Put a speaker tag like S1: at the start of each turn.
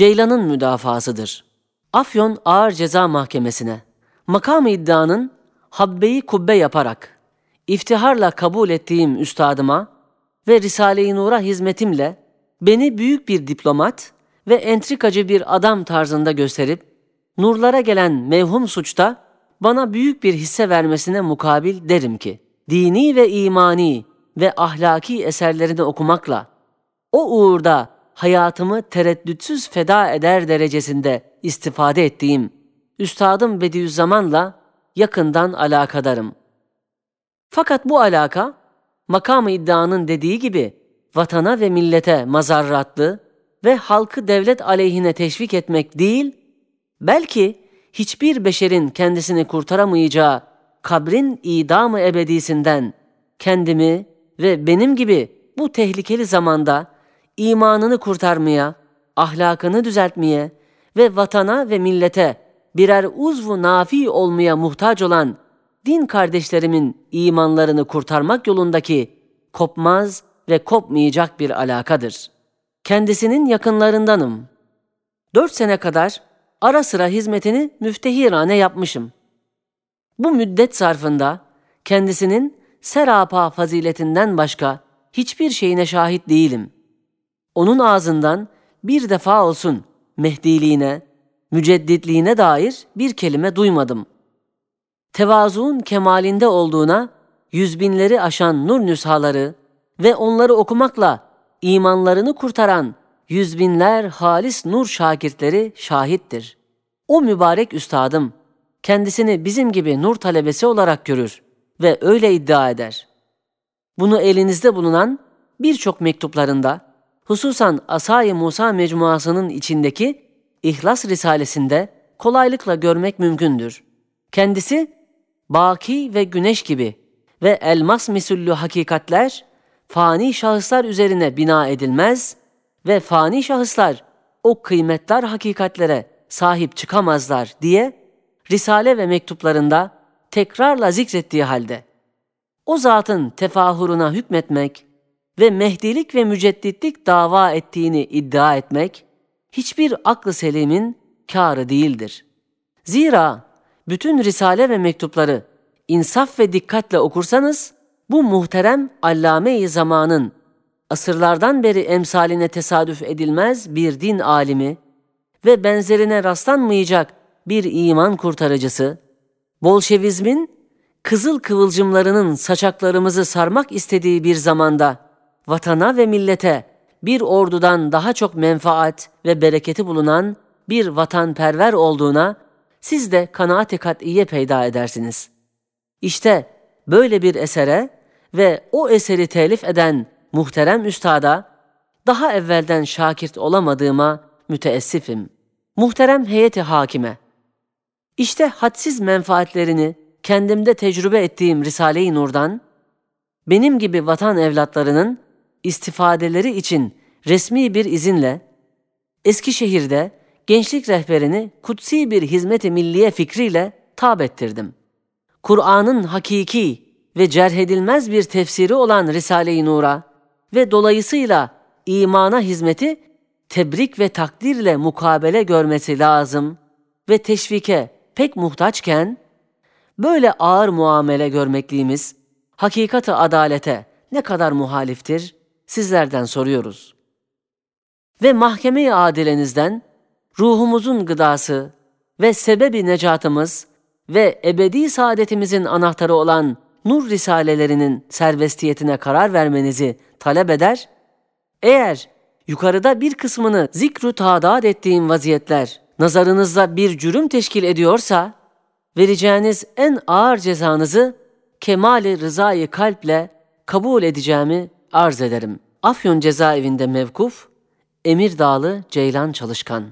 S1: Ceylan'ın müdafasıdır. Afyon Ağır Ceza Mahkemesi'ne makam iddianın habbeyi kubbe yaparak iftiharla kabul ettiğim üstadıma ve Risale-i Nur'a hizmetimle beni büyük bir diplomat ve entrikacı bir adam tarzında gösterip nurlara gelen mevhum suçta bana büyük bir hisse vermesine mukabil derim ki dini ve imani ve ahlaki eserlerini okumakla o uğurda hayatımı tereddütsüz feda eder derecesinde istifade ettiğim Üstadım Bediüzzaman'la yakından alakadarım. Fakat bu alaka, makamı iddianın dediği gibi vatana ve millete mazarratlı ve halkı devlet aleyhine teşvik etmek değil, belki hiçbir beşerin kendisini kurtaramayacağı kabrin idamı ebedisinden kendimi ve benim gibi bu tehlikeli zamanda imanını kurtarmaya, ahlakını düzeltmeye ve vatana ve millete birer uzvu nafi olmaya muhtaç olan din kardeşlerimin imanlarını kurtarmak yolundaki kopmaz ve kopmayacak bir alakadır. Kendisinin yakınlarındanım. Dört sene kadar ara sıra hizmetini müftehirane yapmışım. Bu müddet zarfında kendisinin serapa faziletinden başka hiçbir şeyine şahit değilim. Onun ağzından bir defa olsun Mehdiliğine, mücedditliğine dair bir kelime duymadım. Tevazuun kemalinde olduğuna yüz binleri aşan nur nüshaları ve onları okumakla imanlarını kurtaran yüz binler halis nur şakirtleri şahittir. O mübarek üstadım kendisini bizim gibi nur talebesi olarak görür ve öyle iddia eder. Bunu elinizde bulunan birçok mektuplarında, hususan Asay-ı Musa mecmuasının içindeki İhlas Risalesinde kolaylıkla görmek mümkündür. Kendisi baki ve güneş gibi ve elmas misüllü hakikatler fani şahıslar üzerine bina edilmez ve fani şahıslar o kıymetler hakikatlere sahip çıkamazlar diye Risale ve mektuplarında tekrarla zikrettiği halde o zatın tefahuruna hükmetmek ve mehdilik ve mücedditlik dava ettiğini iddia etmek hiçbir aklı selimin kârı değildir. Zira bütün risale ve mektupları insaf ve dikkatle okursanız bu muhterem allame-i zamanın asırlardan beri emsaline tesadüf edilmez bir din alimi ve benzerine rastlanmayacak bir iman kurtarıcısı, Bolşevizmin kızıl kıvılcımlarının saçaklarımızı sarmak istediği bir zamanda vatana ve millete bir ordudan daha çok menfaat ve bereketi bulunan bir vatanperver olduğuna siz de kanaat-i kat'iye peyda edersiniz. İşte böyle bir esere ve o eseri telif eden muhterem üstada daha evvelden şakirt olamadığıma müteessifim. Muhterem heyeti hakime. İşte hadsiz menfaatlerini kendimde tecrübe ettiğim Risale-i Nur'dan, benim gibi vatan evlatlarının istifadeleri için resmi bir izinle Eskişehir'de gençlik rehberini kutsi bir hizmet-i milliye fikriyle tab ettirdim. Kur'an'ın hakiki ve cerhedilmez bir tefsiri olan Risale-i Nur'a ve dolayısıyla imana hizmeti tebrik ve takdirle mukabele görmesi lazım ve teşvike pek muhtaçken, böyle ağır muamele görmekliğimiz, hakikati adalete ne kadar muhaliftir, sizlerden soruyoruz. Ve mahkeme-i adilenizden, ruhumuzun gıdası ve sebebi necatımız ve ebedi saadetimizin anahtarı olan nur risalelerinin serbestiyetine karar vermenizi talep eder, eğer yukarıda bir kısmını zikru tadat ettiğim vaziyetler nazarınızda bir cürüm teşkil ediyorsa, vereceğiniz en ağır cezanızı kemali rızayı kalple kabul edeceğimi arz ederim. Afyon cezaevinde mevkuf, Emir Dağlı Ceylan Çalışkan